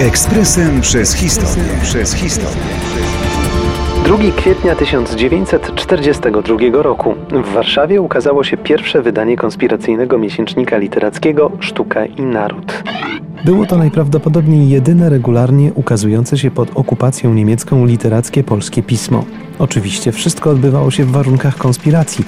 Ekspresem przez historię. Przez historię. 2 kwietnia 1942 roku w Warszawie ukazało się pierwsze wydanie konspiracyjnego miesięcznika literackiego Sztuka i Naród. Było to najprawdopodobniej jedyne regularnie ukazujące się pod okupacją niemiecką literackie polskie pismo. Oczywiście wszystko odbywało się w warunkach konspiracji,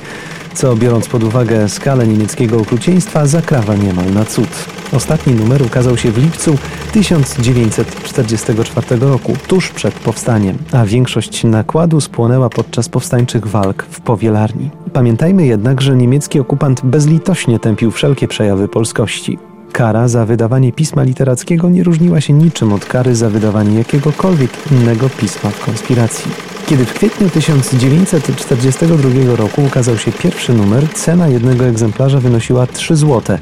co biorąc pod uwagę skalę niemieckiego okrucieństwa zakrawa niemal na cud. Ostatni numer ukazał się w lipcu 1944 roku, tuż przed powstaniem, a większość nakładu spłonęła podczas powstańczych walk w Powielarni. Pamiętajmy jednak, że niemiecki okupant bezlitośnie tępił wszelkie przejawy polskości. Kara za wydawanie pisma literackiego nie różniła się niczym od kary za wydawanie jakiegokolwiek innego pisma w konspiracji. Kiedy w kwietniu 1942 roku ukazał się pierwszy numer, cena jednego egzemplarza wynosiła 3 zł,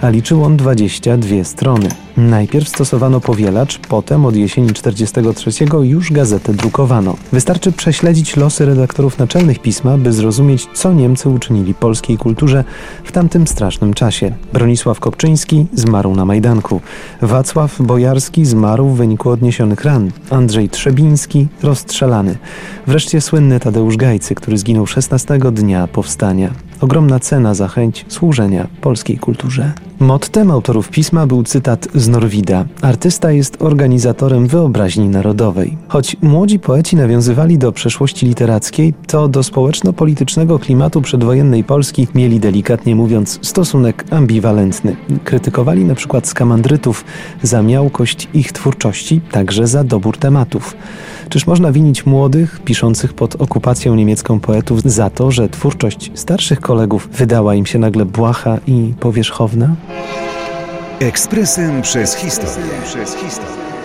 a liczył on 22 strony. Najpierw stosowano powielacz, potem od jesieni 1943 już gazetę drukowano. Wystarczy prześledzić losy redaktorów naczelnych pisma, by zrozumieć, co Niemcy uczynili polskiej kulturze w tamtym strasznym czasie. Bronisław Kopczyński zmarł na Majdanku. Wacław Bojarski zmarł w wyniku odniesionych ran. Andrzej Trzebiński rozstrzelany. Wreszcie słynny Tadeusz Gajcy, który zginął 16 dnia powstania. Ogromna cena za chęć służenia polskiej kulturze. Mottem autorów pisma był cytat z Norwida. Artysta jest organizatorem wyobraźni narodowej. Choć młodzi poeci nawiązywali do przeszłości literackiej, to do społeczno-politycznego klimatu przedwojennej Polski mieli delikatnie mówiąc stosunek ambiwalentny. Krytykowali na przykład skamandrytów za miałkość ich twórczości, także za dobór tematów. Czyż można winić młodych, piszących pod okupacją niemiecką poetów za to, że twórczość starszych kolegów wydała im się nagle błaha i powierzchowna? Ekspresem przez historię. Przez historię.